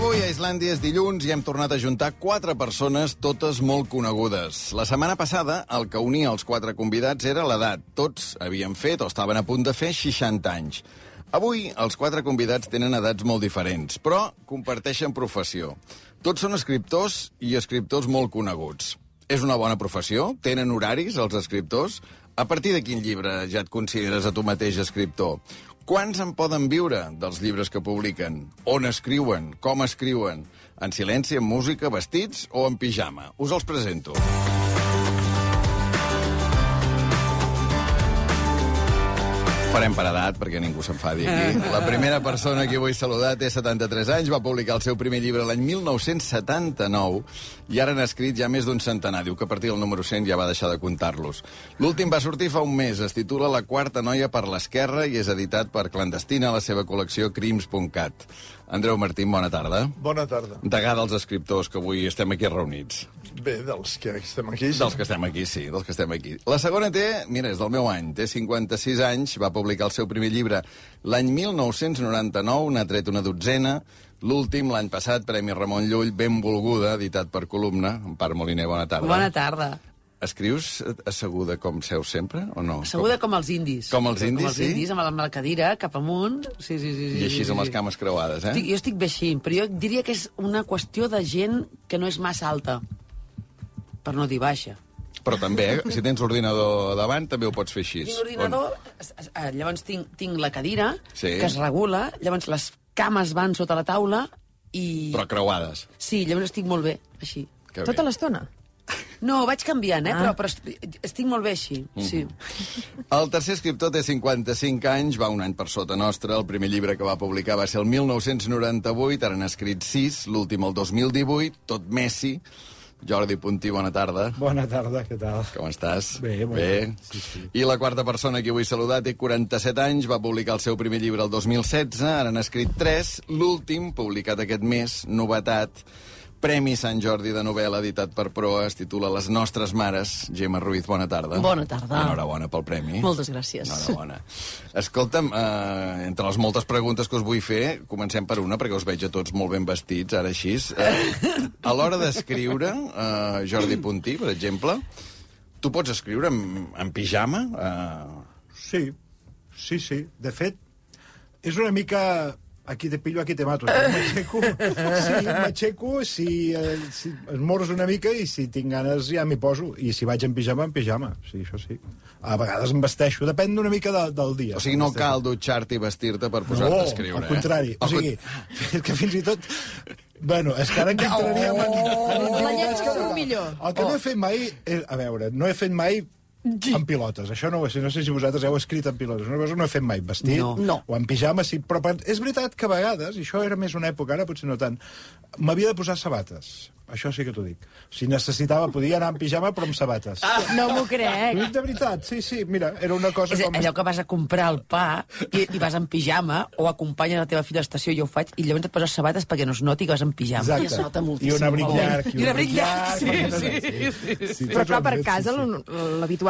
Avui a Islàndia és dilluns i hem tornat a juntar quatre persones, totes molt conegudes. La setmana passada, el que unia els quatre convidats era l'edat. Tots havien fet o estaven a punt de fer 60 anys. Avui, els quatre convidats tenen edats molt diferents, però comparteixen professió. Tots són escriptors i escriptors molt coneguts. És una bona professió? Tenen horaris, els escriptors? A partir de quin llibre ja et consideres a tu mateix escriptor? Quants en poden viure dels llibres que publiquen? On escriuen? Com escriuen? En silenci, en música, vestits o en pijama? Us els presento. Farem per edat, perquè ningú s'enfadi aquí. La primera persona que vull saludar té 73 anys, va publicar el seu primer llibre l'any 1979 i ara n'ha escrit ja més d'un centenar. Diu que a partir del número 100 ja va deixar de comptar-los. L'últim va sortir fa un mes, es titula La quarta noia per l'esquerra i és editat per Clandestina a la seva col·lecció crims.cat. Andreu Martín, bona tarda. Bona tarda. Degà dels escriptors que avui estem aquí reunits. Bé, dels que estem aquí... Dels que estem aquí, sí, dels que estem aquí. La segona té, mira, és del meu any, té 56 anys, va publicar el seu primer llibre l'any 1999, n'ha tret una dotzena, l'últim, l'any passat, Premi Ramon Llull, benvolguda, editat per columna. Empar Moliner, bona tarda. Bona tarda. Escrius asseguda com seus sempre, o no? Asseguda com els indis. Com els indis, com els sí? indis, amb la, amb la cadira, cap amunt. Sí, sí, sí. sí I així sí, amb les sí. cames creuades, eh? Estic, jo estic bé així, però jo diria que és una qüestió de gent que no és massa alta. Per no dir baixa. Però també, eh? si tens l'ordinador davant, també ho pots fer així. Tinc l'ordinador, es- eh, llavors tinc, tinc la cadira, Sí. que es regula, llavors les cames van sota la taula i... Però creuades. Sí, llavors estic molt bé, així. Que Tota l'estona? No, vaig canviant, eh? Ah. Però, però est- estic molt bé així, sí. El tercer escriptor té 55 anys, va un any per sota nostre. El primer llibre que va publicar va ser el 1998, ara n'ha escrit 6, l'últim el 2018, tot Messi. Jordi Puntí, bona tarda. Bona tarda, què tal? Com estàs? Bé, molt bé. bé. Sí, sí. I la quarta persona que vull saludar té 47 anys, va publicar el seu primer llibre el 2016, ara n'ha escrit 3, l'últim, publicat aquest mes, novetat, Premi Sant Jordi de novel·la editat per Proa, es titula Les nostres mares. Gemma Ruiz, bona tarda. Bona tarda. Enhorabona pel premi. Moltes gràcies. Enhorabona. Escolta'm, eh, entre les moltes preguntes que us vull fer, comencem per una, perquè us veig a tots molt ben vestits, ara així. Eh, a l'hora d'escriure, eh, Jordi Puntí, per exemple, tu pots escriure en, en pijama? Eh, Sí, sí, sí. De fet, és una mica... Aquí te pillo, aquí te mato. M'aixeco, sí, m'aixeco, si, eh, si es mors una mica i si tinc ganes ja m'hi poso. I si vaig en pijama, en pijama. Sí, això sí. A vegades em vesteixo, depèn una mica de, del dia. o sigui, no cal dutxar-te i vestir-te per posar-te no, a escriure. al contrari. Eh? O sigui, és que fins i tot... Bueno, és que ara en entraríem en... en La llet és que- surt millor. El que no he fet mai... És, a veure, no he fet mai en pilotes. Això no ho sé, no sé si vosaltres heu escrit en pilotes. Cosa no he fet mai, vestit No. No. o en pijama, sí. Però per- és veritat que a vegades, i això era més una època, ara potser no tant, m'havia de posar sabates. Això sí que t'ho dic. Si necessitava, podia anar en pijama, però amb sabates. Ah. No m'ho crec. De veritat, sí, sí. Mira, era una cosa És com... allò que vas a comprar el pa i, i vas en pijama o acompanyes la teva filla a l'estació, jo ho faig, i llavors et poses sabates perquè no es noti que vas en pijama. Exacte. Ja es nota I moltíssim. un abric llarg. I un abric llarg, sí, no- sí, sí, sí. Però clar, per Sí, casa sí.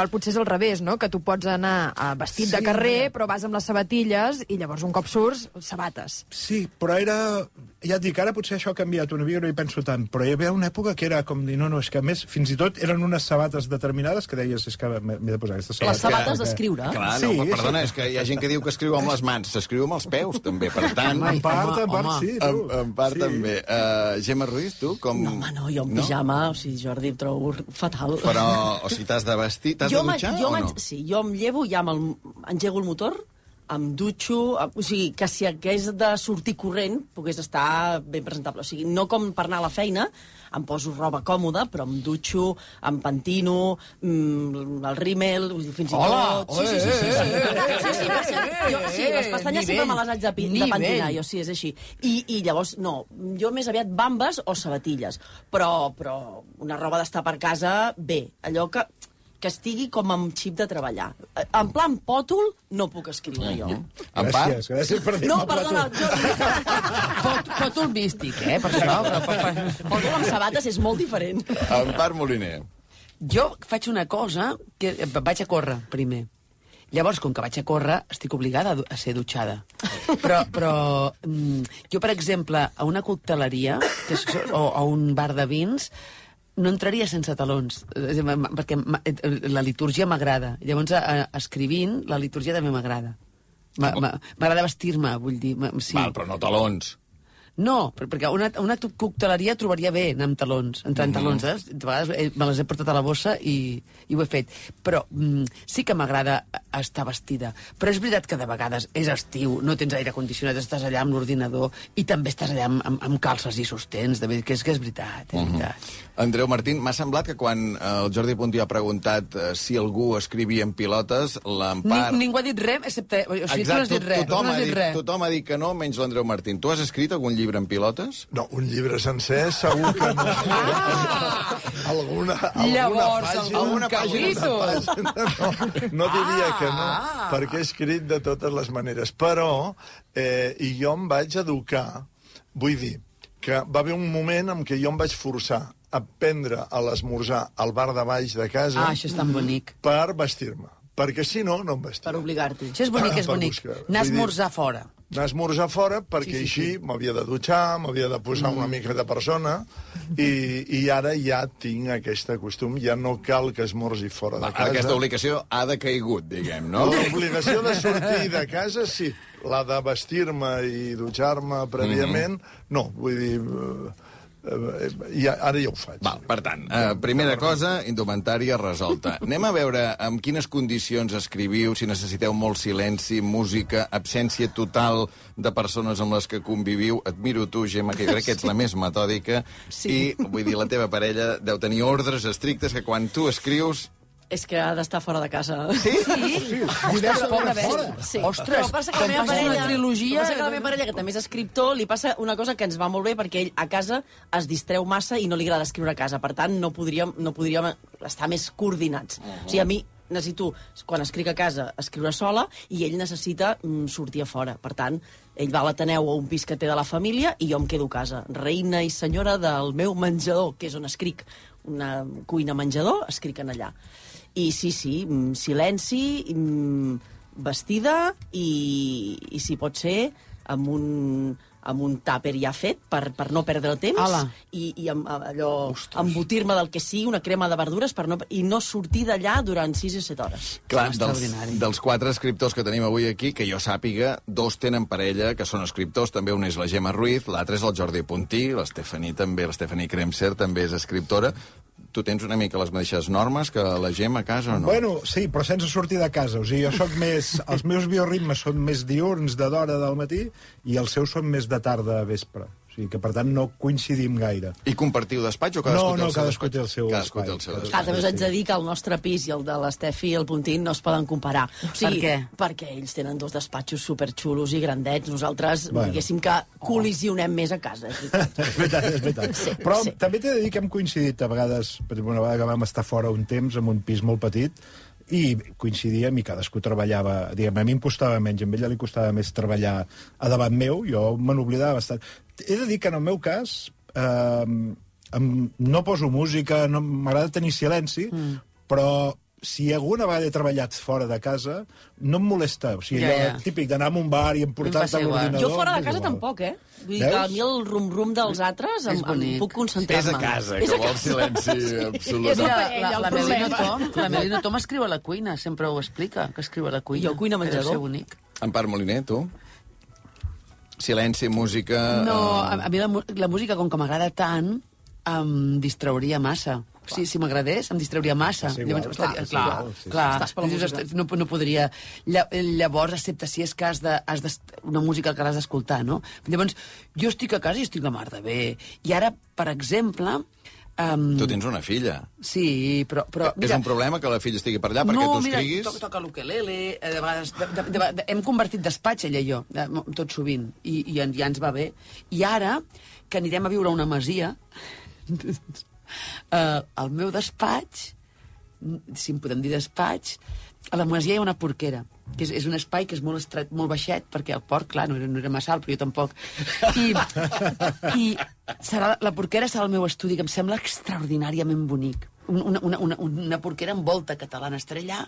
L- l'habitual potser és al revés, no? Que tu pots anar a vestit de Sí, carrer, mira. però vas amb les sabatilles i llavors un cop surts, sabates. Sí, però era... Ja et dic, ara potser això ha canviat una mica, no hi penso tant, però hi havia una època que era com dir, no, no, és que a més, fins i tot eren unes sabates determinades que deies, és que m'he de posar aquestes Les sabates. sabates perquè- d'escriure. Clar, Sí, no, és- perdona, és que hi ha gent que diu que escriu amb les mans, s'escriu amb els peus, també, per tant... En part, home, en part, home. sí, tu. En, en part sí. també. Uh, Gemma Ruiz, tu com... No, home, no, jo en pijama, o sigui, Jordi, em trobo fatal. Però, o sigui, t'has de vestir, t'has de jo dutxar jo o no? Sí, jo em llevo ja amb el, engego el motor, em dutxo, o sigui, que si hagués de sortir corrent, pogués estar ben presentable. O sigui, no com per anar a la feina, em poso roba còmoda, però em dutxo, em pentino, mm, el rímel, fins i Hola! tot... Sí, sí, sí, sí, sí. Eh, sí, sí, per cert, jo, sí, les pestanyes sempre me les haig de, de pentinar, jo sí, és així. I, I llavors, no, jo més aviat bambes o sabatilles, però, però una roba d'estar per casa, bé, allò que que estigui com amb xip de treballar. En plan pòtol, no puc escriure jo. En part, Gràcies, gràcies per dir No, perdona, jo, un místic, eh, per això. Pòtol amb sabates és molt diferent. en part Moliner. Jo faig una cosa, que vaig a córrer primer. Llavors, com que vaig a córrer, estic obligada a ser dutxada. Però, però mm, jo, per exemple, a una cocteleria que és, o a un bar de vins, no entraria sense talons, eh, perquè m- eh, la litúrgia m'agrada. Llavors, escrivint, la litúrgia també m'agrada. Ma- ma- M'agrada vestir-me, vull dir. Sí. Val, però no talons. No, per- perquè una, una cocteleria trobaria bé anar amb talons, entrar en talons. Eh? De vegades eh, me les he portat a la bossa i, i ho he fet. Però mm, sí que m'agrada estar vestida. Però és veritat que de vegades és estiu, no tens aire condicionat, estàs allà amb l'ordinador i també estàs allà amb, amb, amb calces i sostens, de, veritat, que és que és veritat, és veritat. Andreu Martín, m'ha semblat que quan eh, el Jordi Puntí ha preguntat eh, si algú escrivia en pilotes, l'Empar... Ni, ningú ha dit res, excepte... O sigui, tu no has dit res, tu tothom, no has ha dit res. tothom ha dit que no, menys l'Andreu Martín. Tu has escrit algun llibre en pilotes? No, un llibre sencer segur que no. alguna, alguna Llavors, pàgina... algun pàgina, capítol. pàgina, no, no diria que no, Ah. perquè he escrit de totes les maneres. Però, eh, i jo em vaig educar, vull dir, que va haver un moment en què jo em vaig forçar a prendre a l'esmorzar al bar de baix de casa Ah, això és tan bonic. per vestir-me. Perquè si no, no em vestia. Per obligar-t'hi. Això és bonic, és bonic. Anar a esmorzar fora. anar a esmorzar fora perquè Sí, sí, així sí. m'havia de dutxar, m'havia de posar una mica de persona i, i ara ja tinc aquest costum, ja no cal que esmorzi fora de Ara casa. aquesta obligació ha decaigut, diguem, no? L'obligació de sortir de casa, sí. La de vestir-me i dutxar-me prèviament, no. Vull dir, eh, eh, ara ja ho faig. Val, per tant, eh, primera cosa, indumentària resolta. Anem a veure amb quines condicions escriviu, si necessiteu molt silenci, música, absència total de persones amb les que conviviu. Et miro tu, Gemma, que crec que ets la més metòdica, Sí. i, vull dir, la teva parella deu tenir ordres estrictes que quan tu escrius... És que ha d'estar fora de casa. Sí? Ostres, pobra bèstia. Sí. Ostres, però passa que la meva parella, una trilogia... Passa que la meva parella, que també és escriptor, li passa una cosa que ens va molt bé perquè ell a casa es distreu massa i no li agrada escriure a casa. Per tant, no podríem, no podríem estar més coordinats. Uh -huh. O sigui, a mi necessito, quan escric a casa, escriure sola, i ell necessita mm, sortir a fora. Per tant, ell va a l'Ateneu o un pis que té de la família i jo em quedo a casa. Reina i senyora del meu menjador, que és on escric. Una cuina-menjador, escric en allà. I sí, sí, mm, silenci, mm, vestida i, i si pot ser, amb un, amb un tàper ja fet per, per no perdre el temps Ala. i, i amb, allò, embotir-me del que sigui, una crema de verdures per no, i no sortir d'allà durant 6 o 7 hores. Clar, dels, dels quatre escriptors que tenim avui aquí, que jo sàpiga, dos tenen parella, que són escriptors, també un és la Gemma Ruiz, l'altre és el Jordi Puntí, l'Estefani també, l'Estefani Kremser també és escriptora. Tu tens una mica les mateixes normes que la Gemma a casa o no? Bueno, sí, però sense sortir de casa. O sigui, jo sóc més... Els meus bioritmes són més diurns de d'hora del matí i els seus són més de tarda a vespre. Sigui que, per tant, no coincidim gaire. I compartiu despatx o cadascú No, té no, el seu cadascú despatx? té el seu Cadascú té el espai, seu cadascú. Clar, despatx. també us haig de dir que el nostre pis i el de l'Estefi i el Puntín no es poden comparar. O sigui, Per què? Perquè ells tenen dos despatxos superxulos i grandets. Nosaltres, Bueno. diguéssim que col·lisionem més a casa. és veritat. És veritat, és veritat. Sí, Però sí. també t'he de dir que hem coincidit a vegades, per exemple, una vegada que vam estar fora un temps en un pis molt petit, i coincidíem i cadascú treballava... Diguem, a mi em costava menys, a ell li costava més treballar a davant meu, jo me n'oblidava bastant. He de dir que en el meu cas eh, em, no poso música, no m'agrada tenir silenci, mm. però si alguna vegada he treballat fora de casa, no em molesta. O sigui, Ja, ja, ja. típic d'anar amb un bar i em portar-te passa a l'ordinador... Jo fora de casa igual. tampoc, eh? Vull dir que a mi el rum-rum dels altres em, em puc concentrar-me. És a casa, que a vol silenci absolut. La la, la, el la Melina. Tom, la Melina Tom escriu a la cuina, sempre ho explica, que escriu a la cuina. Jo cuina deu menjador. ser bonic. Empar Moliner, tu? Silenci, música... No, eh, a, a mi la, la música, com que m'agrada tant, em distrauria massa. Sí, si m'agradés, em distrauria massa. Igual, Llavors, clar, estaria- és clar, igual, sí, sí. clar. Estàs per la Dius, música. "Ostres, No, no podria... Lla- Llavors, excepte si és que has de, has de, una música que l'has d'escoltar, no? Llavors, jo estic a casa i estic la mar de bé. I ara, per exemple... Um, Tu tens una filla. Sí, però... però és un problema que la filla estigui per allà perquè no, tu mira, escriguis? toca, toca l'ukelele, eh, de vegades... De, de, de, de, hem convertit despatx, ella i jo, de, tot sovint, i, i ja ens va bé. I ara, que anirem a viure a una masia, eh, al meu despatx, si en podem dir despatx, a la masia hi ha una porquera, que és, és un espai que és molt estret, molt baixet, perquè el porc, clar, no era, no era massa alt, però jo tampoc. I, i serà, la porquera serà el meu estudi, que em sembla extraordinàriament bonic. Un- Una, una, una, una porquera amb volta catalana. Estaré allà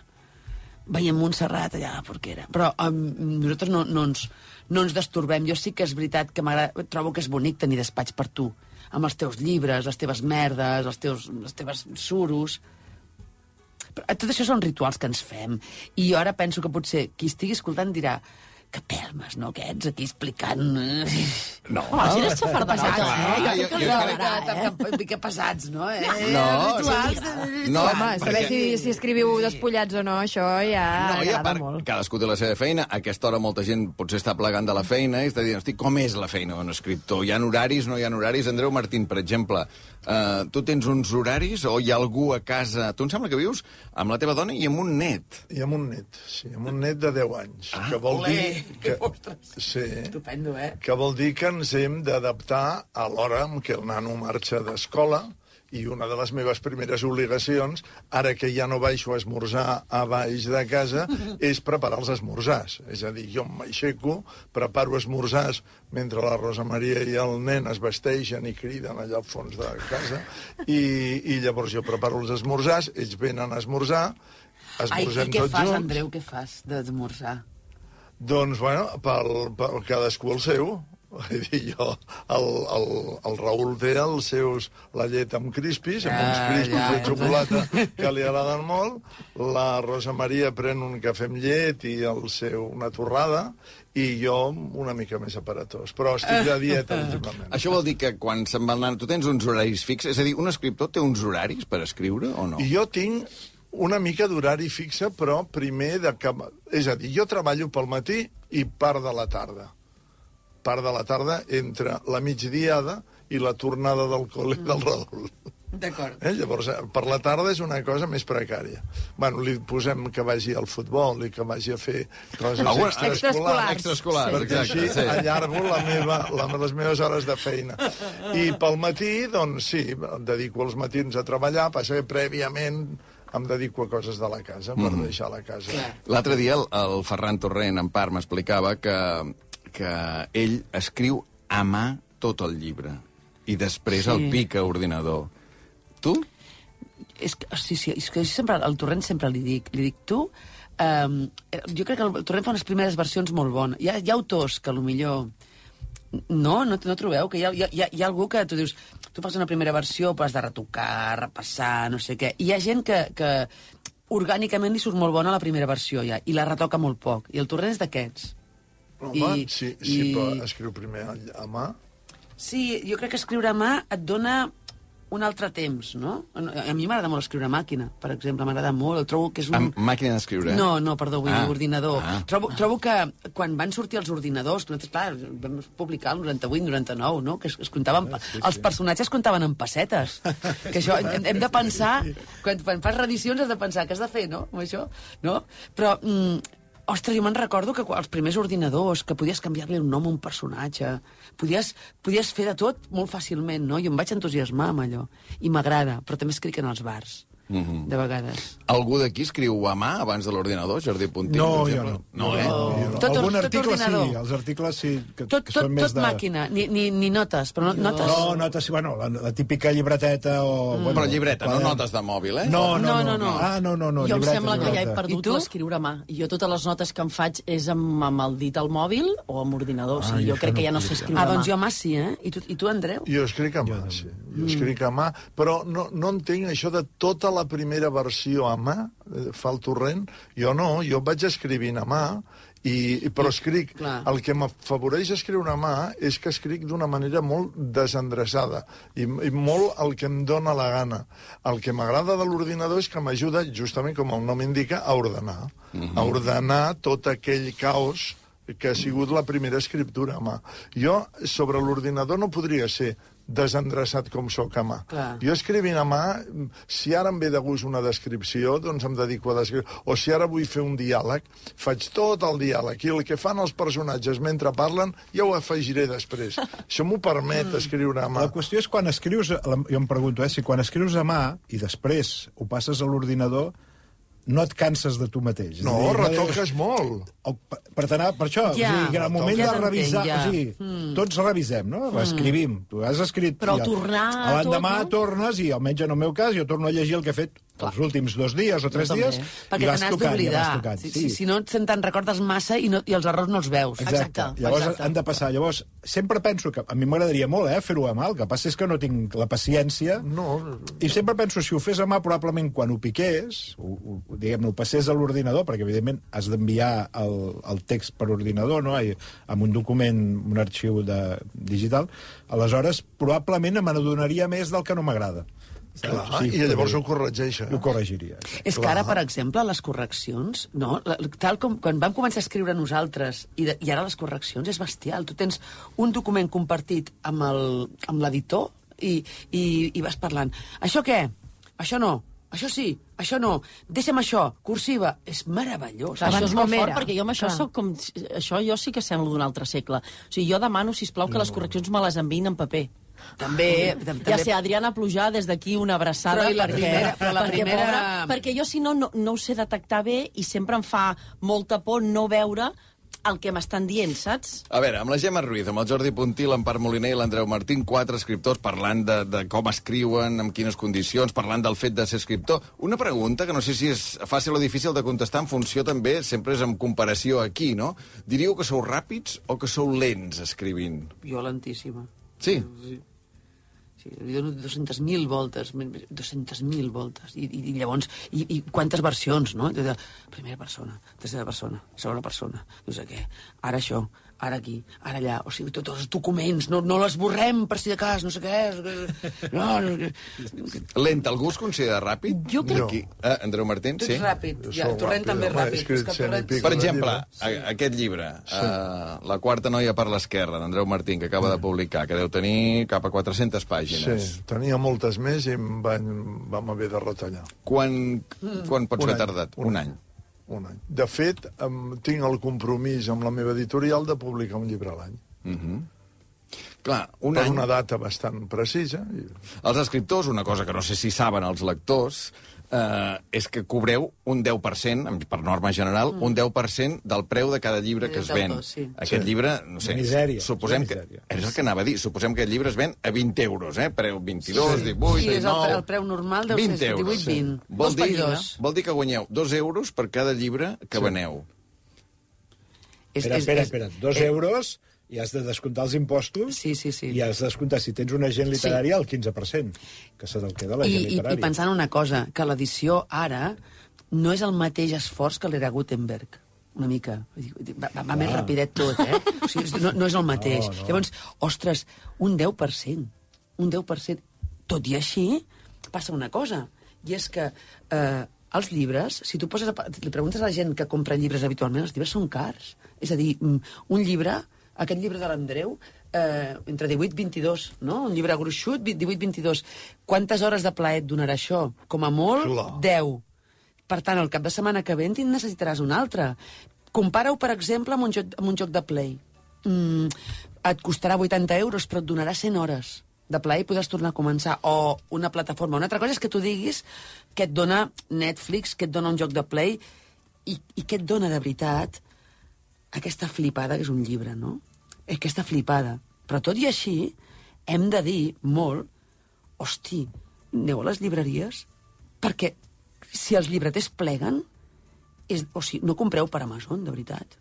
veiem Montserrat allà a la Porquera. Però um, nosaltres no, no, ens, no ens destorbem. Jo sí que és veritat que. Trobo que és bonic tenir despatx per tu, amb els teus llibres, les teves merdes, els teus, les teves suros... Però tot això són rituals que ens fem. I jo ara penso que potser qui estigui escoltant dirà que pelmes, no, aquests, aquí explicant... No, Home, si eres xafarderot, Pesats, clar, eh? jo- Jo, jo jo, crec que... Una mica pesats, no? Eh? No, Rituals sí. de- No, Home, saber perquè- si, si escriviu despullats o no, això ja No, i a agrada part, molt. cadascú té la seva feina. A aquesta hora molta gent potser està plegant de la feina i està dient, hosti, com és la feina d'un escriptor? Hi ha horaris, no hi ha horaris? Andreu Martín, per exemple, uh, tu tens uns horaris o hi ha algú a casa... Tu em sembla que vius amb la teva dona i amb un net. I amb un net, sí, amb un net de 10 anys. Ah, que vol olé! dir... Que, Ostres! sí, Estupendo, eh? que vol dir que ens hem d'adaptar a l'hora en què el nano marxa d'escola i una de les meves primeres obligacions, ara que ja no baixo a esmorzar a baix de casa, és preparar els esmorzars. És a dir, jo m'aixeco, preparo esmorzars mentre la Rosa Maria i el nen es vesteixen i criden allà al fons de casa, i, i llavors jo preparo els esmorzars, ells venen a esmorzar, Ai, i esmorzem què tots fas, junts. Andreu, què fas d'esmorzar? Doncs, bueno, pel, pel cadascú el seu. Vull dir, jo, el, el, el Raül té els seus, la llet amb crispis, amb uns Ja, crispis ja. de xocolata que li agraden molt. La Rosa Maria pren un cafè amb llet i el seu, una torrada, i jo una mica més aparatós. Però estic de dieta últimament. Això vol dir que quan se'n va nano... Tu tens uns horaris fixes? És a dir, un escriptor té uns horaris per escriure o no? Jo tinc una mica d'horari fixe, però primer de que... És a dir, jo treballo pel matí i part de la tarda. Part de la tarda entre la migdiada i la tornada del col·le del Raül. D'acord. Eh? Llavors, eh, per la tarda és una cosa més precària. Bueno, li posem que vagi al futbol i que vagi a fer coses Alguna- extraescolars. Extraescolars, perquè exacte, així sí. allargo la meva, la, les meves hores de feina. I pel matí, doncs sí, em dedico els matins a treballar, passa que prèviament em dedico a coses de la casa, per Mm. deixar la casa. L'altre dia el, el Ferran Torrent, en part, m'explicava que, que ell escriu a mà tot el llibre i després Sí. el pica a ordinador. Tu? És que, sí, sí, és que sempre, al Torrent sempre li dic, li dic, tu, um, jo crec que el Torrent fa unes primeres versions molt bones. Hi ha, hi ha autors que, millor, no, no, no trobeu? Que hi ha, hi, ha, hi ha- hi ha algú que tu dius, tu fas una primera versió, però has de retocar, repassar, no sé què. I hi ha gent que, que orgànicament li surt molt bona la primera versió, ja, i la retoca molt poc. I el Torrent és d'aquests. Home, I- sí, sí, i- però escriu primer a, mà. Sí, jo crec que escriure a mà et dona un altre temps, no? A mi m'agrada molt escriure a màquina, per exemple, m'agrada molt, trobo que és un... Amb màquina d'escriure? No, no, perdó, vull Ah, dir ordinador. ah. Trobo, trobo que quan van sortir els ordinadors, nosaltres, clar, vam publicar el 98, 99, no? Que es, es comptaven, Ah, sí, sí. els personatges comptaven en pessetes. que això hem, hem de pensar, quan, quan fas reedicions has de pensar què has de fer, no? Amb això, no? Però, mm, ostres, jo me'n recordo que els primers ordinadors, que podies canviar-li un nom a un personatge, podies, podies fer de tot molt fàcilment, no? Jo em vaig entusiasmar amb allò. I m'agrada, però també escric en els bars, Mhm. de vegades. Algú d'aquí escriu a mà abans de l'ordinador, Jordi Puntín? No, per jo exemple? no. No, eh? No. Tot- Algun tot article ordinador. sí, els articles sí, que, Tot, que tot, són més tot de... màquina, ni, ni, ni notes, però no, notes. No, notes, sí, bueno, la, la típica llibreteta o... Mm. Bueno, Però llibreta, no notes de mòbil, eh? No, no, No, no. no, no. Ah, no, no, no jo em llibreta, sembla que ja he llibreta. Perdut l'escriure a mà. Jo totes les notes que em faig és amb, amb el dit al mòbil o amb ordinador. o sigui, Ah, jo jo crec que ja no no sé podria. escriure Ah, a mà. doncs jo a mà sí, eh? I tu, i tu Andreu? Jo escric a mà, sí. Jo escric a mà, però no, no entenc això de tota la primera versió a mà, eh, fa el torrent. Jo no, jo vaig escrivint a mà, i, i però escric... clar. El que m'afavoreix escriure a mà és que escric d'una manera molt desendreçada i, i molt el que em dóna la gana. El que m'agrada de l'ordinador és que m'ajuda, justament com el nom indica, a ordenar. A ordenar tot aquell caos que ha sigut la primera escriptura a mà. Jo, sobre l'ordinador, no podria ser desendreçat com sóc a mà. Clar. Jo escrivint a mà, si ara em ve de gust una descripció, doncs em dedico a descriure. O si ara vull fer un diàleg, faig tot el diàleg. I el que fan els personatges mentre parlen, ja ho afegiré després. Això m'ho permet escriure a mà. La qüestió és quan escrius, jo em pregunto, eh, si quan escrius a mà i després ho passes a l'ordinador, no et canses de tu mateix. És No, dir, retoques molt. O, per, per anar, per això, Ja, o sigui, que en el moment ja de revisar, ja. o sigui, mm. tots revisem, no? Reescrivim. Tu has escrit... Però el- tornar a L'endemà tot, no? tornes, i almenys en el meu cas, jo torno a llegir el que he fet els últims dos dies o tres Jo dies. Perquè i vas te n'has tocant, i d'oblidar. vas tocant. Si, si, si no se'n te'n recordes massa i, no, i els errors no els veus. Exacte. Exacte, Llavors exacte. han de passar. Llavors, sempre penso que a mi m'agradaria molt eh, fer-ho a mà, el que passa és que no tinc la paciència No, i sempre penso, si ho fes a mà, probablement quan ho piqués, ho, ho, diguem-ne, ho passés a l'ordinador, perquè evidentment has d'enviar el, el text per ordinador, no?, I, amb un document, un arxiu de, digital, aleshores probablement me n'adonaria més del que no m'agrada. Clar, i llavors ho corregeixa. Ho corregiria. És que ara, per exemple, les correccions, no? Tal com quan vam començar a escriure nosaltres i, de, i ara les correccions és bestial. Tu tens un document compartit amb el- amb l'editor i, i, i vas parlant. Això què? Això no. Això sí, això no. Deixa'm això, cursiva. És meravellós. Clar, això és molt fort, era? perquè jo amb això Clar. soc com... Això jo sí que semblo d'un altre segle. O sigui, jo demano, si plau que les correccions me les enviïn en paper. També, tam- Ja també sé, Adriana Plujar, des d'aquí una abraçada. Però la perquè, primera- però la perquè, primera- pobra, perquè jo, si no, no, no ho sé detectar bé i sempre em fa molta por no veure el que m'estan dient, saps? A veure, amb la Gemma Ruiz, amb el Jordi Puntí, l'Empar Moliner i l'Andreu Martín, quatre escriptors parlant de, de com escriuen, en quines condicions, parlant del fet de ser escriptor. Una pregunta que no sé si és fàcil o difícil de contestar en funció també, sempre és en comparació aquí, no? Diríeu que sou ràpids o que sou lents escrivint? Jo lentíssima. Sí. Sí. Dono 200.000 voltes, 200.000 voltes. I, i, llavors, i, i quantes versions, no? Primera persona, tercera persona, segona persona, no sé què. Ara això, ara aquí, ara allà. O sigui, tots els documents, no, no l'esborrem per si de cas, no sé què. No, no, Lent, algú es considera ràpid? Jo crec- Aquí. Eh, Andreu Martín, sí? ràpid. Ja, Torrent també és ràpid. És que Torrent... Per exemple, a, aquest llibre, sí. uh, La quarta noia per l'esquerra, d'Andreu Martín, que acaba de publicar, que deu tenir cap a 400 pàgines. Sí, tenia moltes més i em van, vam haver de retallar. Quan, quan pots Un haver any, tardat? un Un any. Un any. De fet, em, tinc el compromís amb la meva editorial de publicar un llibre a l'any. Clar, un Per any... una data bastant precisa. I... Els escriptors, una cosa que no sé si saben els lectors, eh, és que cobreu un 10%, en- per norma general, mm. un 10% del preu de cada llibre que es ven. Sí. Aquest Sí. llibre, no sé, Misèria, suposem que... misèria. És el que anava a dir. Suposem que el llibre es ven a 20 euros, eh? Preu 22, Sí. 18, Sí, és el 19... el preu normal deu 20 ser euros. 18, 20. Vol Dos dir, pàgines. vol dir que guanyeu 2 euros per cada llibre que Sí. veneu. És, Espera, espera, espera. Dos eh, euros i has de descomptar els impostos Sí, sí, sí. i has de descomptar, si tens un agent literari, el 15%, que se te'l queda I, l'agent i, literari. I pensant una cosa, que l'edició ara no és el mateix esforç que l'era Gutenberg una mica. Va, va, va més Ah. rapidet tot, eh? O sigui, no, no és el mateix. No, no. Llavors, ostres, un 10%. Un 10%. Tot i així, passa una cosa, i és que eh, els llibres, si tu poses a, li preguntes a la gent que compra llibres habitualment, els llibres són cars. És a dir, mm, un llibre, aquest llibre de l'Andreu, eh, entre 18 i 22, no? Un llibre gruixut, 18 i 22. Quantes hores de plaer et donarà això? Com a molt, Clar. 10. Per tant, el cap de setmana que ve en necessitaràs un altre. Compara-ho, per exemple, amb un joc, amb un joc de Play. Mm, et costarà 80 euros, però et donarà 100 hores de Play i podràs tornar a començar. O una plataforma. Una altra cosa és que tu diguis que et dona Netflix, que et dona un joc de Play i, i que et dona de veritat aquesta flipada que és un llibre, no? Aquesta flipada. Però tot i així, hem de dir molt, hosti, aneu a les llibreries perquè si els llibreters pleguen, és, o sigui, no compreu per Amazon, de veritat.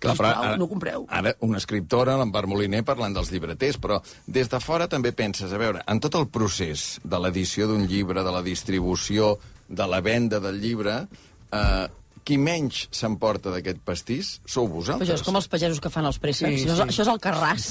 Clar, però ara, no compreu. Ara, una escriptora, l'Empar Moliner, parlant dels llibreters, però des de fora també penses, a veure, en tot el procés de l'edició d'un llibre, de la distribució, de la venda del llibre, eh, qui menys s'emporta d'aquest pastís sou Però vosaltres. això és com els pagesos que fan els préssecs. Sí, Sí, això, sí. és, això és el carràs.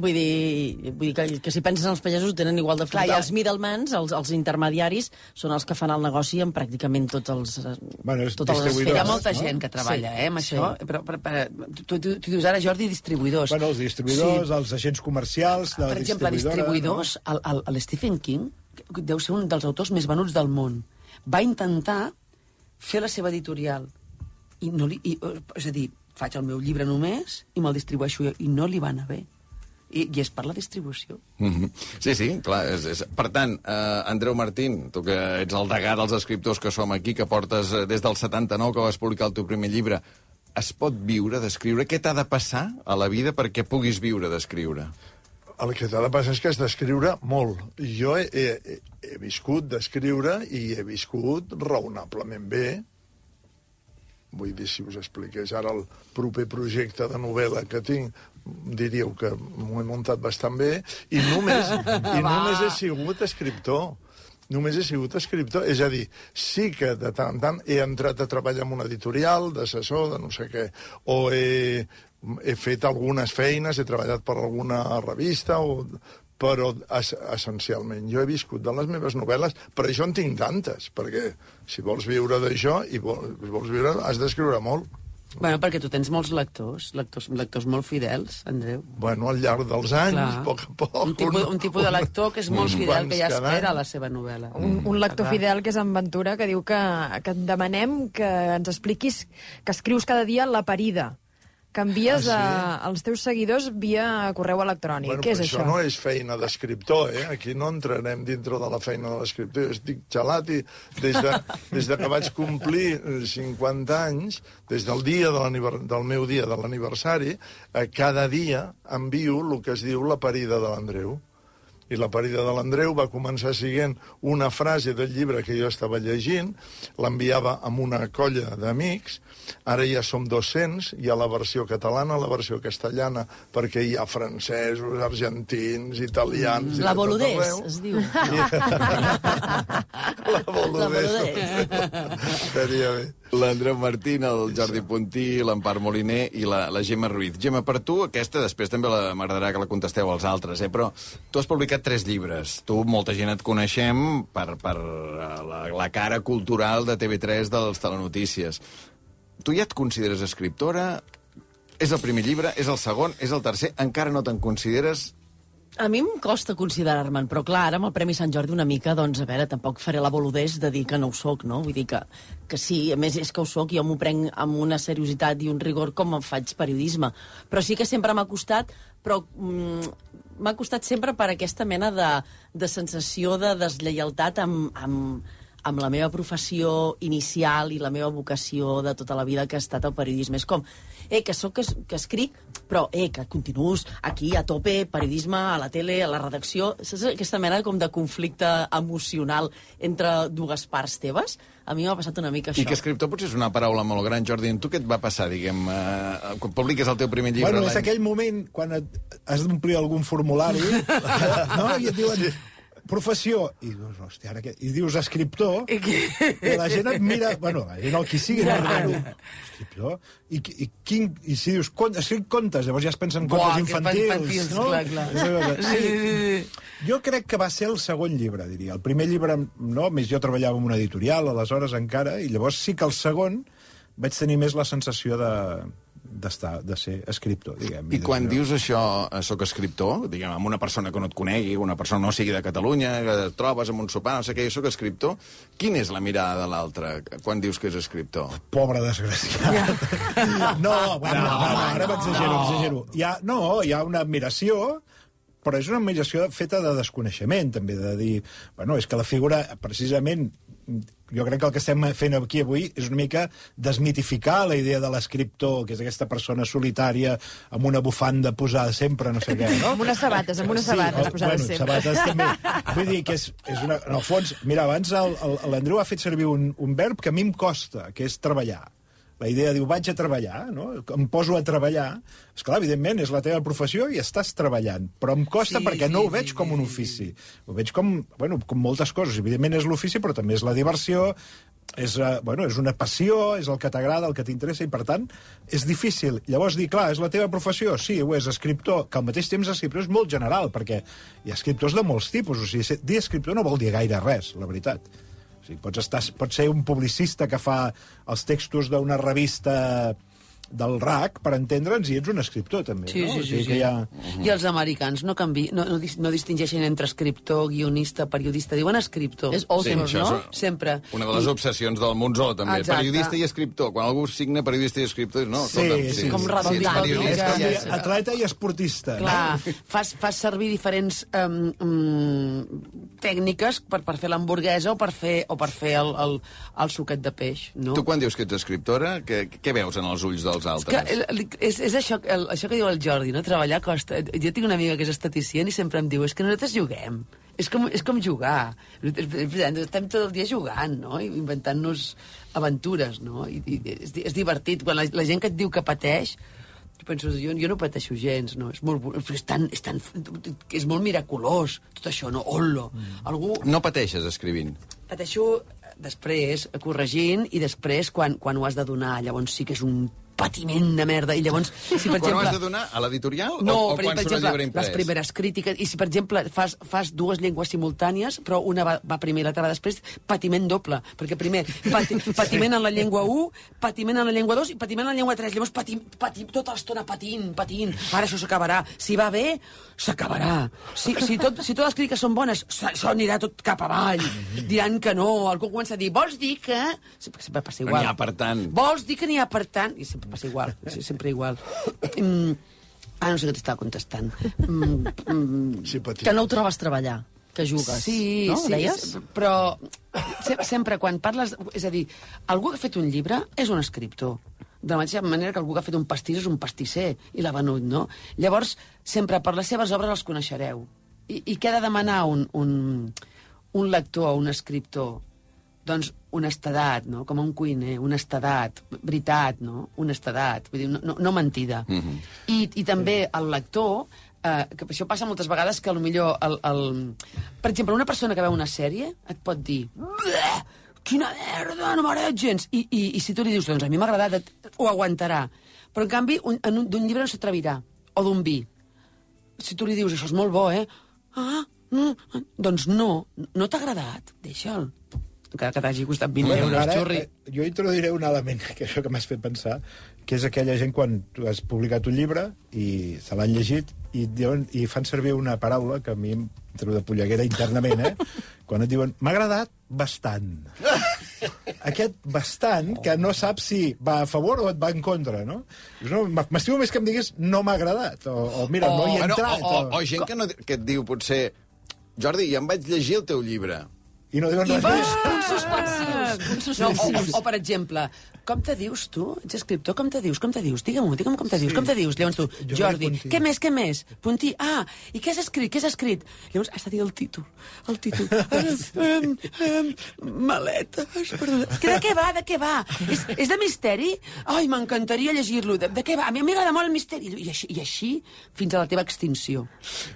Vull dir, vull dir que, que si penses en els pagesos tenen igual de Clar, fort. ja- Els middlemans, els, els intermediaris, són els que fan el negoci en pràcticament tots els... eh, Bueno, és totes les distribuïdors, Hi ha molta no? gent que treballa, Sí, eh, amb això, sí. però, però, però tu, tu, tu dius ara, Jordi, distribuïdors. Bueno, els distribuïdors, Sí. els agents comercials de per exemple, distribuïdors, el, el, el Stephen King que deu ser un dels autors més venuts del món. Va intentar fer la seva editorial. I no li, i, eh, és a dir, faig el meu llibre només i me'l distribueixo jo, i no li va anar bé. I, I és per la distribució. Mm -hmm. Sí, sí, clar. És, és... Per tant, eh, Andreu Martín, tu que ets el degà dels escriptors que som aquí, que portes eh, des del 79 que vas publicar el teu primer llibre, es pot viure d'escriure? Què t'ha de passar a la vida perquè puguis viure d'escriure? El que t'ha de passar és que has d'escriure molt. Jo he, he, he viscut d'escriure i he viscut raonablement bé. Vull dir, si us expliqués ara el proper projecte de novel·la que tinc, diríeu que m'ho he muntat bastant bé, i només, i només he sigut escriptor només he sigut escriptor. És a dir, sí que de tant en tant he entrat a treballar en un editorial, d'assessor, de no sé què, o he, he fet algunes feines, he treballat per alguna revista, o, però es, essencialment jo he viscut de les meves novel·les, per això en tinc tantes, perquè si vols viure d'això i vols, vols viure, has d'escriure molt. Bueno, perquè tu tens molts lectors, lectors, lectors molt fidels, Andreu. Bueno, al llarg dels anys, Clar. a poc a poc... Un tipus, un tipus de lector que és molt fidel, que ja espera any. la seva novel·la. Un, un lector Clar. fidel que és en Ventura, que diu que, que et demanem que ens expliquis que escrius cada dia la parida, que envies Ah, sí? a, als teus seguidors via correu electrònic. Bueno, Què és això? això no és feina d'escriptor, eh? Aquí no entrarem dintre de la feina de l'escriptor. Jo estic gelat i des de, des de que vaig complir eh, 50 anys, des del dia de del meu dia de l'aniversari, eh, cada dia envio el que es diu la parida de l'Andreu. I la parida de l'Andreu va començar siguent una frase del llibre que jo estava llegint, l'enviava amb una colla d'amics, ara ja som 200, hi ha la versió catalana, la versió castellana, perquè hi ha francesos, argentins, italians... i La boludés, es diu. La boludés. boludés. Estaria bé. L'Andreu Martín, el Jordi Puntí, l'Empar Moliner i la, la Gemma Ruiz. Gemma, per tu, aquesta després també la- m'agradarà que la contesteu als altres, eh? però tu has publicat tres llibres. Tu, molta gent et coneixem per, per eh, la, la cara cultural de TV3 dels telenotícies. Tu ja et consideres escriptora? És el primer llibre? És el segon? És el tercer? Encara no te'n consideres? A mi em costa considerar-me'n, però clar, ara amb el Premi Sant Jordi una mica, doncs, a veure, tampoc faré la boludés de dir que no ho soc, no? Vull dir que, que sí, a més és que ho soc, jo m'ho prenc amb una seriositat i un rigor com em faig periodisme. Però sí que sempre m'ha costat, però mm, m'ha costat sempre per aquesta mena de, de sensació de deslleialtat amb, amb, amb la meva professió inicial i la meva vocació de tota la vida que ha estat el periodisme. És com, eh, que sóc que, es- que escric, però eh, que continuus aquí a tope, periodisme, a la tele, a la redacció. Saps aquesta mena com de conflicte emocional entre dues parts teves? A mi m'ha passat una mica això. I que escriptor potser és una paraula molt gran. Jordi, en tu què et va passar, diguem, eh, quan publiques el teu primer llibre? Bueno, és aquell moment quan et, has d'omplir algun formulari no? i et diuen professió, i dius, hòstia, ara què? I dius escriptor, I qui- i la gent et mira, bueno, la gent el qui sigui, no, no, escriptor, i, i, quin, i si dius, con, escric contes, llavors ja es pensen en Buah, contes infantils, infantils, no? clar, clar. Sí, sí, sí. Jo crec que va ser el segon llibre, diria. El primer llibre, no, més jo treballava en una editorial, aleshores encara, i llavors sí que el segon vaig tenir més la sensació de d'estar, de ser escriptor, diguem. I quan de- dius això, eh, sóc escriptor, diguem, amb una persona que no et conegui, una persona no sigui de Catalunya, que et trobes amb un sopar, no sé què, jo sóc escriptor, quina és la mirada de l'altre quan dius que és escriptor? Pobre desgraciat. No, bueno, no, no, ara m'exagero, no. exagero. Hi ha, no, hi ha una admiració, però és una admiració feta de desconeixement, també, de dir... Bueno, és que la figura, precisament, jo crec que el que estem fent aquí avui és una mica desmitificar la idea de l'escriptor, que és aquesta persona solitària amb una bufanda posada sempre, no sé què, no? Amb unes sabates, amb unes sabates o- posades bueno, sempre. sabates també. Vull dir que és, és una... En el fons, mira, abans l'Andreu ha fet servir un, un verb que a mi em costa, que és treballar. La idea diu, vaig a treballar, no? Em poso a treballar. És clar, evidentment, és la teva professió i estàs treballant. Però em costa Sí, perquè sí, no ho veig sí, com un sí, ofici. Ho veig com, bueno, com moltes coses. Evidentment és l'ofici, però també és la diversió, és, uh, bueno, és una passió, és el que t'agrada, el que t'interessa, i per tant és difícil. Llavors dir, clar, és la teva professió? Sí, ho és, escriptor, que al mateix temps escriptor és molt general, perquè hi ha escriptors de molts tipus, o sigui, dir escriptor no vol dir gaire res, la veritat. O sigui, pots, estar, pots ser un publicista que fa els textos d'una revista del RAC, per entendre'ns, i ets un escriptor, també, Sí, no? sí, O sí. sigui sí. ha... I els americans no, canvi, no, no, no distingeixen entre escriptor, guionista, periodista. Diuen escriptor. És author, això no? és Sempre. Una de les obsessions del Monzó, també. Exacte. Periodista i escriptor. Quan algú signa periodista i escriptor, no, Sí, escolta'm, sí, Com sí, redundant, no? periodista, És com ja dir és- atleta i esportista. Clar, No? fas, fas servir diferents um, um, tècniques per, per fer l'hamburguesa o per fer, o per fer el, el, el suquet de peix, no? Tu quan dius que ets escriptora, què, què veus en els ulls dels dels És, que, altres. el, és, és això, el, això que diu el Jordi, no? Treballar costa. Jo tinc una amiga que és esteticient i sempre em diu és que nosaltres juguem. És com, és com jugar. Estem tot el dia jugant, no? Inventant-nos aventures, no? I, i és, és divertit. Quan la, la gent que et diu que pateix, jo penso, jo, jo no pateixo gens, no? És molt, és tan, és tan, és molt miraculós, tot això, no? Ollo. Mm. Algú, No pateixes escrivint. pateixo després corregint i després quan, quan ho has de donar llavors sí que és un patiment de merda i llavors si per Quan exemple has de donar? A l'editorial? no, o, o per, quan per surt exemple, llibre imprès? les primeres crítiques, i si, per exemple, fas, fas dues llengües simultànies, però una va, va primer i l'altra va després, patiment doble, perquè primer pati, patiment en la llengua 1, patiment en la llengua 2 i patiment en la llengua 3. Llavors, pati, pati, tota l'estona patint, patint. Ara això s'acabarà. Si va bé, s'acabarà. Si, si, tot, si totes les crítiques són bones, això anirà tot cap avall. Diran que no. Algú comença a dir, vols dir que... Sempre, sempre passa Que igual. n'hi ha per tant. Vols dir que n'hi ha per tant? I sempre passa igual, sempre igual. Mm, ah, no sé què t'estava contestant. Mm, mm, Sí, petit. Que no ho trobes treballar, que jugues. sí, no? sí, Deies? però se, sempre quan parles... És a dir, algú que ha fet un llibre és un escriptor. De la mateixa manera que algú que ha fet un pastís és un pastisser i l'ha venut, no? Llavors, sempre per les seves obres els coneixereu. I, i què ha de demanar un, un, un lector o un escriptor? doncs honestedat, no? com un cuiner, honestedat, veritat, no? honestedat, vull dir, no, no, mentida. Mm -hmm. I, I també el lector, eh, que això passa moltes vegades que millor el, el... Per exemple, una persona que veu una sèrie et pot dir "Bleh, quina merda, no m'agrada gens. I, i, I si tu li dius, doncs a mi m'ha agradat, ho aguantarà. Però, en canvi, un, d'un llibre no s'atrevirà. O d'un vi. Si tu li dius, això és molt bo, eh? Ah, mm, doncs no, no t'ha agradat, deixa'l. Encara que t'hagi costat 20 Bueno, euros, ara, xurri. eh, jo introduiré un element, que això que m'has fet pensar, que és aquella gent quan tu has publicat un llibre i se l'han llegit i, diuen, i fan servir una paraula que a mi em treu de polleguera internament, eh? quan et diuen, m'ha agradat bastant. Aquest bastant, que no saps si va a favor o et va en contra, no? No M'estimo més que em diguis no m'ha agradat, o, o mira, no hi he Bueno, entrat, o, o, o gent que, no, que et diu, potser, Jordi, ja em vaig llegir el teu llibre. i no diuen I res va, més. punts suspensius, punts suspensius. No, o, o, per exemple, com te dius tu? Ets escriptor, com te dius? Com te dius? Digue'm-ho, digue'm com te dius, com te dius? Llavors tu, Jo Jordi, què més, què més? Puntí, ah, i què has escrit, què has escrit? Llavors has de dir el títol, el títol. um, um, maletes, perdó. Que de què va, de què va? És, és de misteri? Ai, m'encantaria llegir-lo. De, de què va? A mi m'agrada molt el misteri. I així, I així fins a la teva extinció.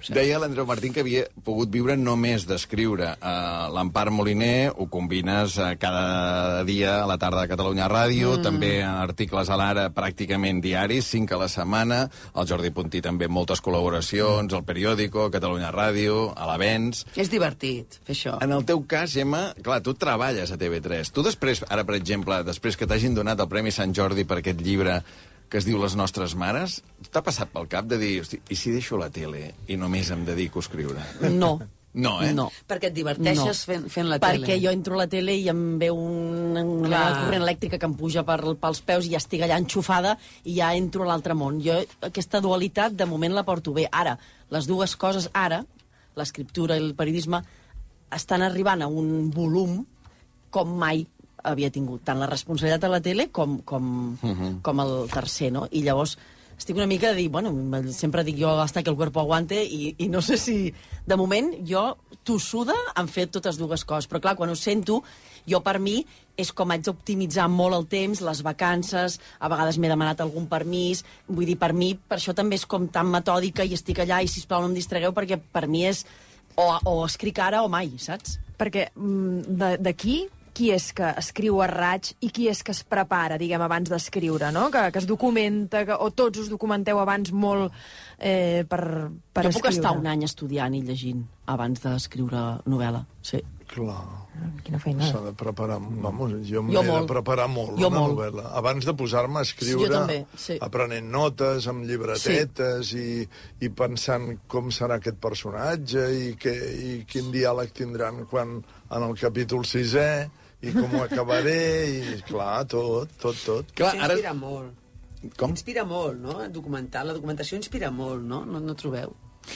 Deia l'Andreu Martín que havia pogut viure només d'escriure. Uh, L'Empar Moliner ho combines uh, cada dia a la tarda de Catalunya Ràdio, mm. també articles a l'ara pràcticament diaris, cinc a la setmana, el Jordi Puntí també moltes col·laboracions, el Periòdico, Catalunya Ràdio, a l'Avenç... És divertit fer això. En el teu cas, Gemma, clar, tu treballes a TV3. Tu després, ara, per exemple, després que t'hagin donat el Premi Sant Jordi per aquest llibre que es diu Les nostres mares, t'ha passat pel cap de dir, hosti, i si deixo la tele i només em dedico a escriure? No. No, eh? No. Perquè et diverteixes No. fent, fent la Perquè tele. jo entro a la tele i em ve un, una de corrent elèctrica que em puja per, pels peus i ja estic allà enxufada i ja entro a l'altre món. Jo aquesta dualitat de moment la porto bé. Ara, les dues coses ara, l'escriptura i el periodisme, estan arribant a un volum com mai havia tingut, tant la responsabilitat a la tele com, com, uh -huh. com el tercer, no? I llavors estic una mica de dir, bueno, sempre dic jo hasta que el cuerpo aguante i, i no sé si... De moment, jo, tossuda, han fet totes dues coses. Però, clar, quan ho sento, jo, per mi, és com haig d'optimitzar molt el temps, les vacances, a vegades m'he demanat algun permís, vull dir, per mi, per això també és com tan metòdica i estic allà i, sisplau, no em distregueu, perquè per mi és o, o escric ara o mai, saps? Perquè mm, d'aquí qui és que escriu a raig i qui és que es prepara, diguem, abans d'escriure, no? Que, que es documenta, que, o tots us documenteu abans molt eh, per, per jo escriure. puc estar un any estudiant i llegint abans d'escriure novel·la, sí. Clar, Quina feina. s'ha de preparar... Vamos, jo m'he Jo de molt. preparar molt Jo una molt. novel·la. Abans de posar-me a escriure, Sí, jo també, sí. aprenent notes, amb llibretetes i, i pensant com serà aquest personatge i, que, i quin diàleg tindran quan en el capítol sisè i com ho acabaré i, clar, tot, tot, tot. Clar, Això ara... inspira molt. Com? Inspira molt, no? Documentar. La documentació inspira molt, no? No, no trobeu?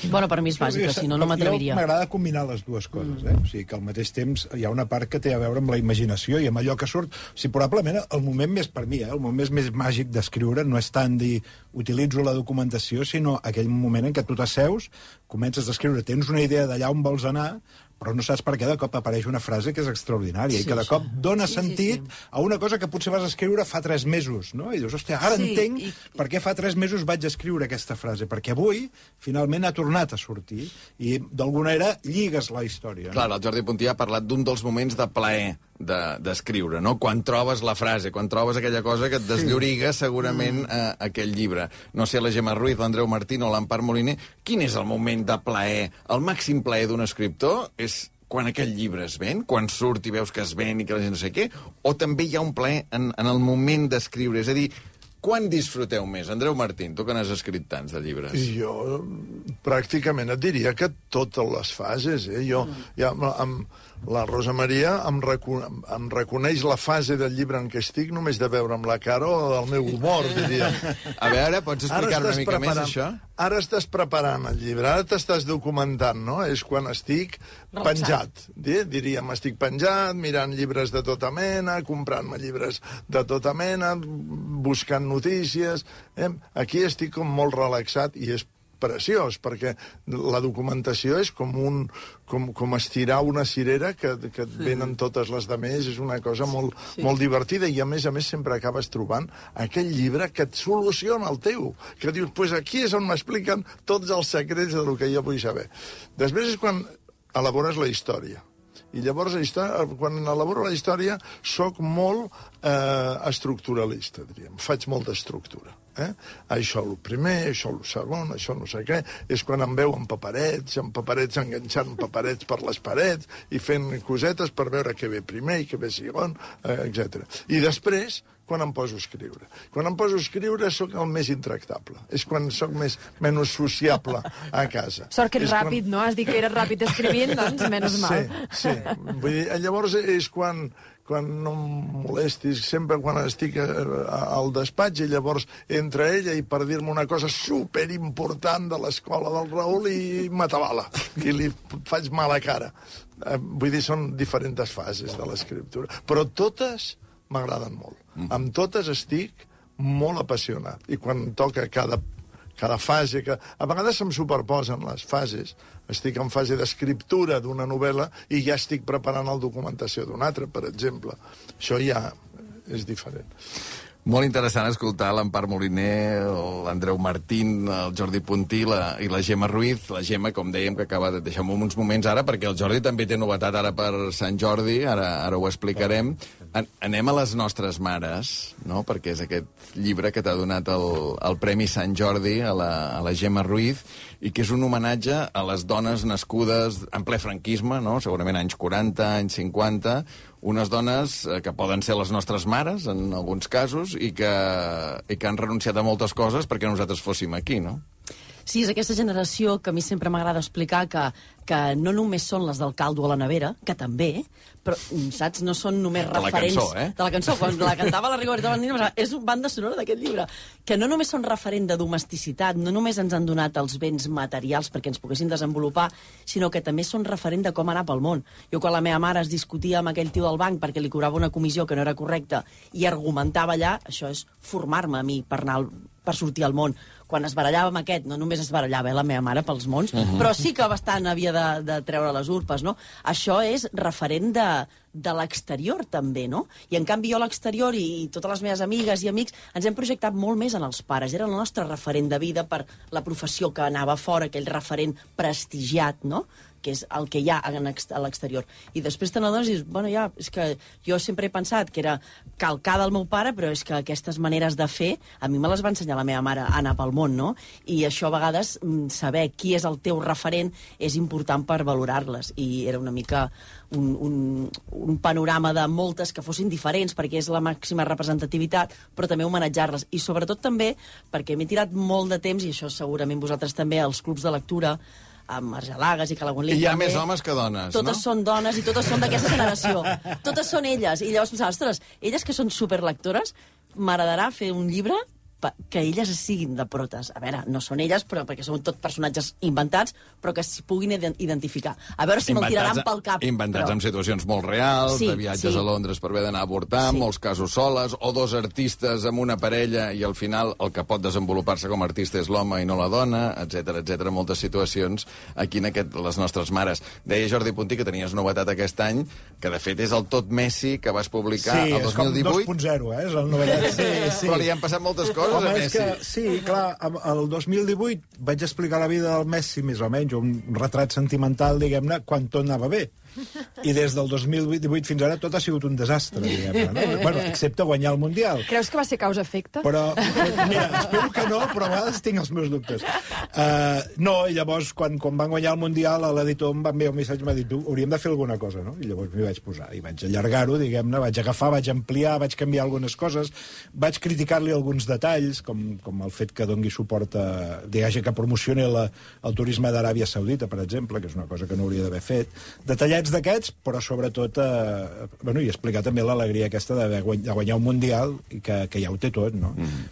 Bueno, per mi és bàsica, si no, no m'atreviria. M'agrada combinar les dues coses, eh? O sigui, que al mateix temps hi ha una part que té a veure amb la imaginació i amb allò que surt. O sigui, probablement el moment més, per mi, eh? el moment més màgic d'escriure no és tant dir utilitzo la documentació, sinó aquell moment en què tu t'asseus, comences a escriure, tens una idea d'allà on vols anar, però no saps per què de cop apareix una frase que és extraordinària Sí, i que de sí. cop dona Sí, sí, sentit sí. a una cosa que potser vas escriure fa tres mesos, no? I dius, hòstia, ara Sí, entenc i- per què fa tres mesos vaig escriure aquesta frase, perquè avui finalment ha tornat a sortir i d'alguna manera lligues la història. Clar, el Jordi Puntí ha parlat d'un dels moments de plaer de- d'escriure, no? Quan trobes la frase, quan trobes aquella cosa que et deslloriga segurament Mm. eh, aquell llibre. No sé, la Gemma Ruiz, l'Andreu Martín o l'Empar Moliner, quin és el moment de plaer? El màxim plaer d'un escriptor és quan aquell llibre es ven, quan surt i veus que es ven i que la gent no sé què, o també hi ha un plaer en, en el moment d'escriure? És a dir, quan disfruteu més? Andreu Martín, tu que n'has escrit tants de llibres. Jo pràcticament et diria que totes les fases, eh? Jo, ja, amb, la Rosa Maria em, reco em reconeix la fase del llibre en què estic només de veure'm la cara o del meu humor, diria. A veure, pots explicar una mica més això? Ara estàs preparant el llibre, ara t'estàs documentant, no? És quan estic penjat. Di- Diríem, estic penjat, mirant llibres de tota mena, comprant-me llibres de tota mena, buscant notícies... Eh? Aquí estic com molt relaxat i és preciós, perquè la documentació és com, un, com, com estirar una cirera que, que et venen totes les de més, és una cosa molt, sí. molt divertida i a més a més sempre acabes trobant aquell llibre que et soluciona el teu, que dius, pues aquí és on m'expliquen tots els secrets del que jo vull saber. Després és quan elabores la història. I llavors, quan elaboro la història, sóc molt eh, estructuralista, diríem. Faig molta estructura. Eh? Això el primer, això el segon, això no sé què. És quan em veu amb paperets, amb paperets enganxant paperets per les parets i fent cosetes per veure què ve primer i què ve segon, eh, etc. I després, quan em poso a escriure. Quan em poso a escriure sóc el més intractable. És quan sóc més, menys sociable a casa. Sort que ets És quan- ràpid, no? Has dit que eres ràpid escrivint, doncs menys mal. Sí, sí. Vull dir, llavors és quan, quan no em molestis, sempre quan estic eh, al despatx i llavors entra ella i per dir-me una cosa superimportant de l'escola del Raül i m'atabala i li faig mala cara. Eh, Vull dir, són diferents fases de l'escriptura, però totes m'agraden molt. Mm. Amb totes estic molt apassionat i quan toca cada cada fase, que a vegades se'm superposen les fases. Estic en fase d'escriptura d'una novel·la i ja estic preparant la documentació d'una altra, per exemple. Això ja és diferent. Molt interessant escoltar l'Empar Moliner, l'Andreu Martín, el Jordi Puntí la, i la Gemma Ruiz. La Gemma, com dèiem, que acaba de deixar uns moments ara, perquè el Jordi també té novetat ara per Sant Jordi, ara, ara ho explicarem. An anem a les nostres mares, no? perquè és aquest llibre que t'ha donat el, el Premi Sant Jordi a la, a la Gemma Ruiz, i que és un homenatge a les dones nascudes en ple franquisme, no? segurament anys 40, anys 50, unes dones eh, que poden ser les nostres mares, en alguns casos, i que, i que han renunciat a moltes coses perquè nosaltres fóssim aquí, no? Sí, és aquesta generació que a mi sempre m'agrada explicar que, que no només són les del caldo a la nevera, que també, però, mm, saps, no són només De la referents... cançó, eh? De la cançó, quan la cantava la Rigoberta Bandini, és un banda sonora d'aquest llibre, que no només són referent de domesticitat, no només ens han donat els béns materials perquè ens poguessin desenvolupar, sinó que també són referent de com anar pel món. Jo quan la meva mare es discutia amb aquell tio del banc perquè li cobrava una comissió que no era correcta i argumentava allà, això és formar-me a mi per anar al, per sortir al món. Quan es barallava amb aquest, no només es barallava eh, la meva mare pels mons, uh -huh. però sí que bastant havia de, de treure les urpes, no? Això és referent de, de l'exterior, també, no? I, en canvi, jo a l'exterior i, i totes les meves amigues i amics ens hem projectat molt més en els pares. Era el nostre referent de vida per la professió que anava fora, aquell referent prestigiat, no?, que és el que hi ha a l'exterior. I després te n'adones i dius, bueno, ja, és que jo sempre he pensat que era calcada el meu pare, però és que aquestes maneres de fer, a mi me les va ensenyar la meva mare a anar pel món, no? I això a vegades, mm, saber qui és el teu referent és important per valorar-les. I era una mica un, un, un panorama de moltes que fossin diferents, perquè és la màxima representativitat, però també homenatjar-les. I sobretot també perquè m'he tirat molt de temps, i això segurament vosaltres també, als clubs de lectura, amb Argelagues i Calagonlí. I hi ha també. més homes que dones, Totes no? són dones i totes són d'aquesta generació. totes són elles. I llavors pensava, ostres, elles que són superlectores, m'agradarà fer un llibre que elles siguin de protes. A veure, no són elles, però perquè són tot personatges inventats, però que s'hi puguin ident- identificar. A veure si me'l tiraran pel cap. Inventats però... amb situacions molt reals, Sí, de viatges sí. a Londres per haver d'anar a avortar, Sí. molts casos soles, o dos artistes amb una parella i al final el que pot desenvolupar-se com a artista és l'home i no la dona, etc etc. moltes situacions aquí en aquest, les nostres mares. Deia Jordi Puntí que tenies novetat aquest any, que de fet és el Tot Messi que vas publicar Sí, el és com 2018. 2.0 eh? és el novetat. Sí, sí. Però li han passat moltes coses Home, a és Messi. que, sí, clar, el 2018 vaig explicar la vida del Messi, més o menys, un retrat sentimental, diguem-ne, quan tot anava bé. I des del 2018 fins ara tot ha sigut un desastre, diguem-ne. No? Bueno, excepte guanyar el Mundial. Creus que va ser causa-efecte? Però, mira, espero que no, però a vegades tinc els meus dubtes. Uh, no, i llavors, quan, quan van guanyar el Mundial, l'editor em va enviar un missatge i m'ha dit, "Tu, hauríem de fer alguna cosa, no? I llavors m'hi vaig posar, i vaig allargar-ho, diguem-ne, vaig agafar, vaig ampliar, vaig canviar algunes coses, vaig criticar-li alguns detalls, com, com el fet que dongui suport a, diguem que promocioni la, el turisme d'Aràbia Saudita, per exemple, que és una cosa que no hauria d'haver fet. Detallets d'aquests, però sobretot, eh, bueno, i explicar també l'alegria aquesta de, guany, de guanyar un Mundial i que, que ja ho té tot, no? Mm.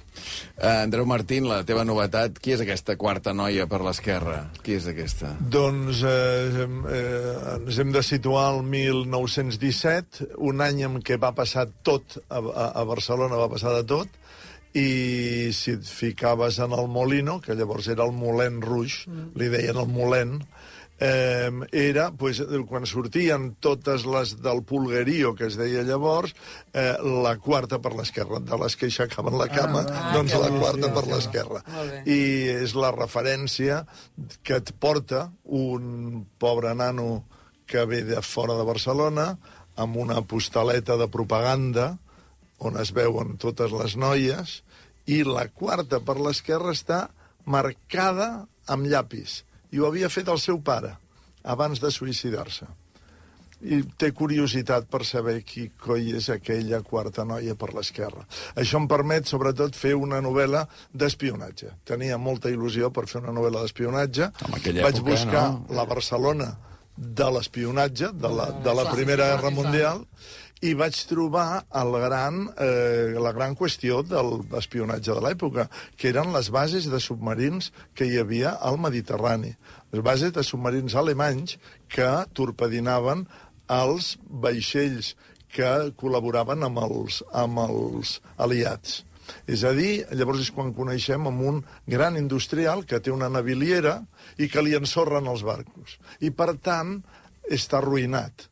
Uh, Andreu Martín, la teva novetat, qui és aquesta quarta noia per l'esquerra? Qui és aquesta? Doncs eh, hem, eh, ens hem de situar al 1917, un any en què va passar tot, a, a, a Barcelona va passar de tot, i si et ficaves en el Molino, que llavors era el Molen Rouge, mm. li deien el Molen, eh, era, pues, quan sortien totes les del pulguerío, que es deia llavors, eh, la quarta per l'esquerra, de les que aixecaven la cama, Ah, doncs que la quarta per l'esquerra. I és la referència que et porta un pobre nano que ve de fora de Barcelona amb una postaleta de propaganda on es veuen totes les noies i la quarta per l'esquerra està marcada amb llapis i ho havia fet el seu pare abans de suïcidar-se i té curiositat per saber qui coi és aquella quarta noia per l'esquerra. Això em permet, sobretot, fer una novel·la d'espionatge. Tenia molta il·lusió per fer una novel·la d'espionatge. Vaig època, buscar no? la Barcelona de l'espionatge, de la, de la Primera Guerra Mundial, i vaig trobar el gran, eh, la gran qüestió de l'espionatge de l'època, que eren les bases de submarins que hi havia al Mediterrani. Les bases de submarins alemanys que torpedinaven els vaixells que col·laboraven amb els, amb els aliats. És a dir, llavors és quan coneixem amb un gran industrial que té una naviliera i que li ensorren els barcos. I, per tant, està arruïnat.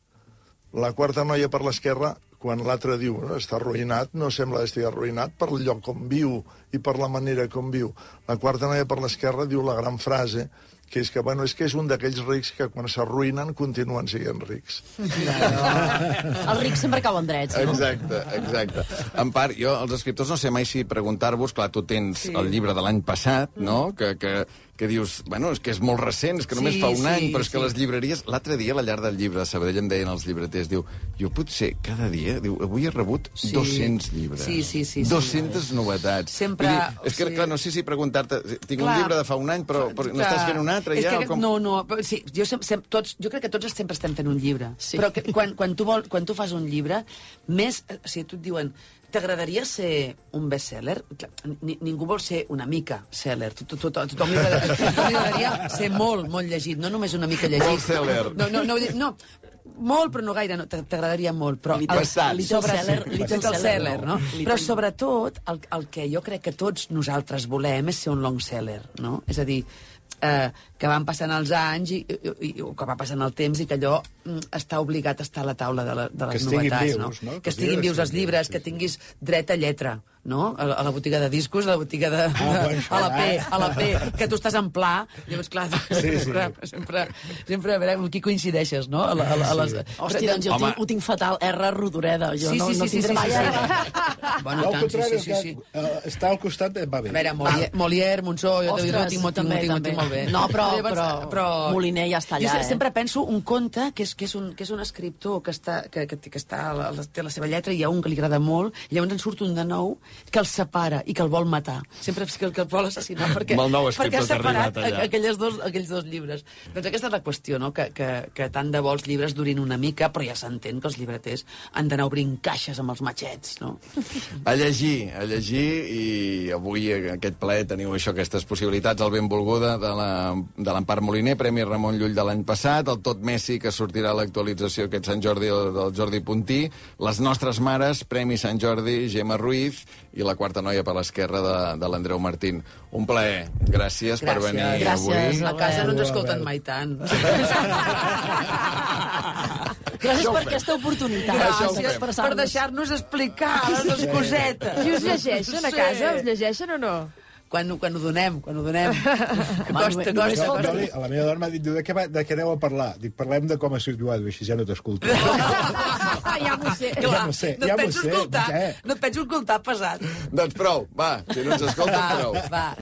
La quarta noia per l'esquerra, quan l'altre diu "No, està arruïnat, no sembla que estigui arruïnat per el lloc on viu i per la manera com viu. La quarta noia per l'esquerra diu la gran frase que és que, bueno, és que és un d'aquells rics que quan s'arruïnen continuen sent rics. Els rics sempre cauen drets, no? Exacte, exacte. En part, jo, els escriptors, no sé mai si preguntar-vos, clar, tu tens sí. el llibre de l'any passat, no?, que, que, que dius, bueno, és que és molt recent, és que només Sí, fa un sí, any, però és que sí. les llibreries... L'altre dia, a la llar del llibre de Sabadell, em deien els llibreters, diu, jo potser cada dia, diu, avui he rebut Sí. 200 llibres. Sí, sí, sí, sí. 200 novetats. Sempre, Vull dir, és que, sigui- clar, no sé si preguntar-te... Tinc Clar. un llibre de fa un any, però, però n'estàs fent un altre és ja? Que, com... No, no, però sí, jo, sem, sem, tots, jo crec que tots sempre estem fent un llibre. Sí. Però que, quan, quan, tu vol, quan tu fas un llibre, més... O sigui, tu et diuen, t'agradaria ser un bestseller? Ni, ningú vol ser una mica seller. To, to, to, to, tothom li agradaria ser molt, molt llegit, no només una mica llegit. Molt seller. No, no, no, no, molt, però no gaire, no, t'agradaria molt. Però Little- little sobre- seller, little seller, seller, no? Però sobretot, el, el que jo crec que tots nosaltres volem és ser un long seller, no? És a dir, eh, que van passant els anys i, i, i, o que va passant el temps i que allò mm, està obligat a estar a la taula de, la, de les Que novetats, vius, no? no? Que Que estiguin vius els llibres, sí, que tinguis dret a lletra, no? A, la- a la botiga de discos, a la botiga de... bueno, de a la P, eh? a la P, que tu estàs en pla, llavors, clar, sí. sempre, sempre, sempre, a veure, amb qui coincideixes, no? A, la, a, la, a les... Hòstia, doncs jo tinc, ho tinc fatal. R. Rodoreda. Jo Sí, no, sí, no sí, sí, tindré sí, mai sí, sí. Bueno, tant, sí, sí, sí, sí. Uh, està al costat eh, va bé. A veure, Molière, Molière Monsó, jo Ostres, Ostres, tinc, molt, tinc, també, tinc, molt bé. No, però- però Moliner ja està allà, jo eh? sempre penso un conte que és, que és, un, que és un escriptor que, està, que, que, que està, la, té la seva lletra i hi ha un que li agrada molt, i llavors en surt un de nou, que el separa i que el vol matar. Sempre és que el vol assassinar perquè, perquè ha separat arribat allà. a- aquelles dos, aquells dos llibres. Doncs aquesta és la qüestió, no? que, que, que tant de bo els llibres durin una mica, però ja s'entén que els llibreters han d'anar obrint caixes amb els matxets, no? A llegir, a llegir, i avui aquest ple teniu això, aquestes possibilitats, el benvolguda de l'Empar Moliner, Premi Ramon Llull de l'any passat, el Tot Messi, que sortirà a l'actualització aquest Sant Jordi del Jordi Puntí, les nostres mares, Premi Sant Jordi, Gemma Ruiz, i la quarta noia per l'esquerra de, de l'Andreu Martín. Un plaer. Gràcies, per venir Gràcies, avui. A casa no ens escolten mai tant. Gràcies per aquesta oportunitat. Gràcies per d'expressar-nos. deixar-nos explicar les dues cosetes. I us llegeixen a casa? Us llegeixen o no? Quan, quan ho donem, quan ho donem. Que Home, costa, només costa, costa. jo, la meva dona m'ha dit, de què, va, de què aneu a parlar? Dic, parlem de com ha sigut Guadu, així ja no t'escolto. Ja m'ho sé. Ja m'ho sé, no ja et m'ho penso sé, escoltar, què? no et penso escoltar pesat. Doncs prou, va, si no ens escolten, prou. va.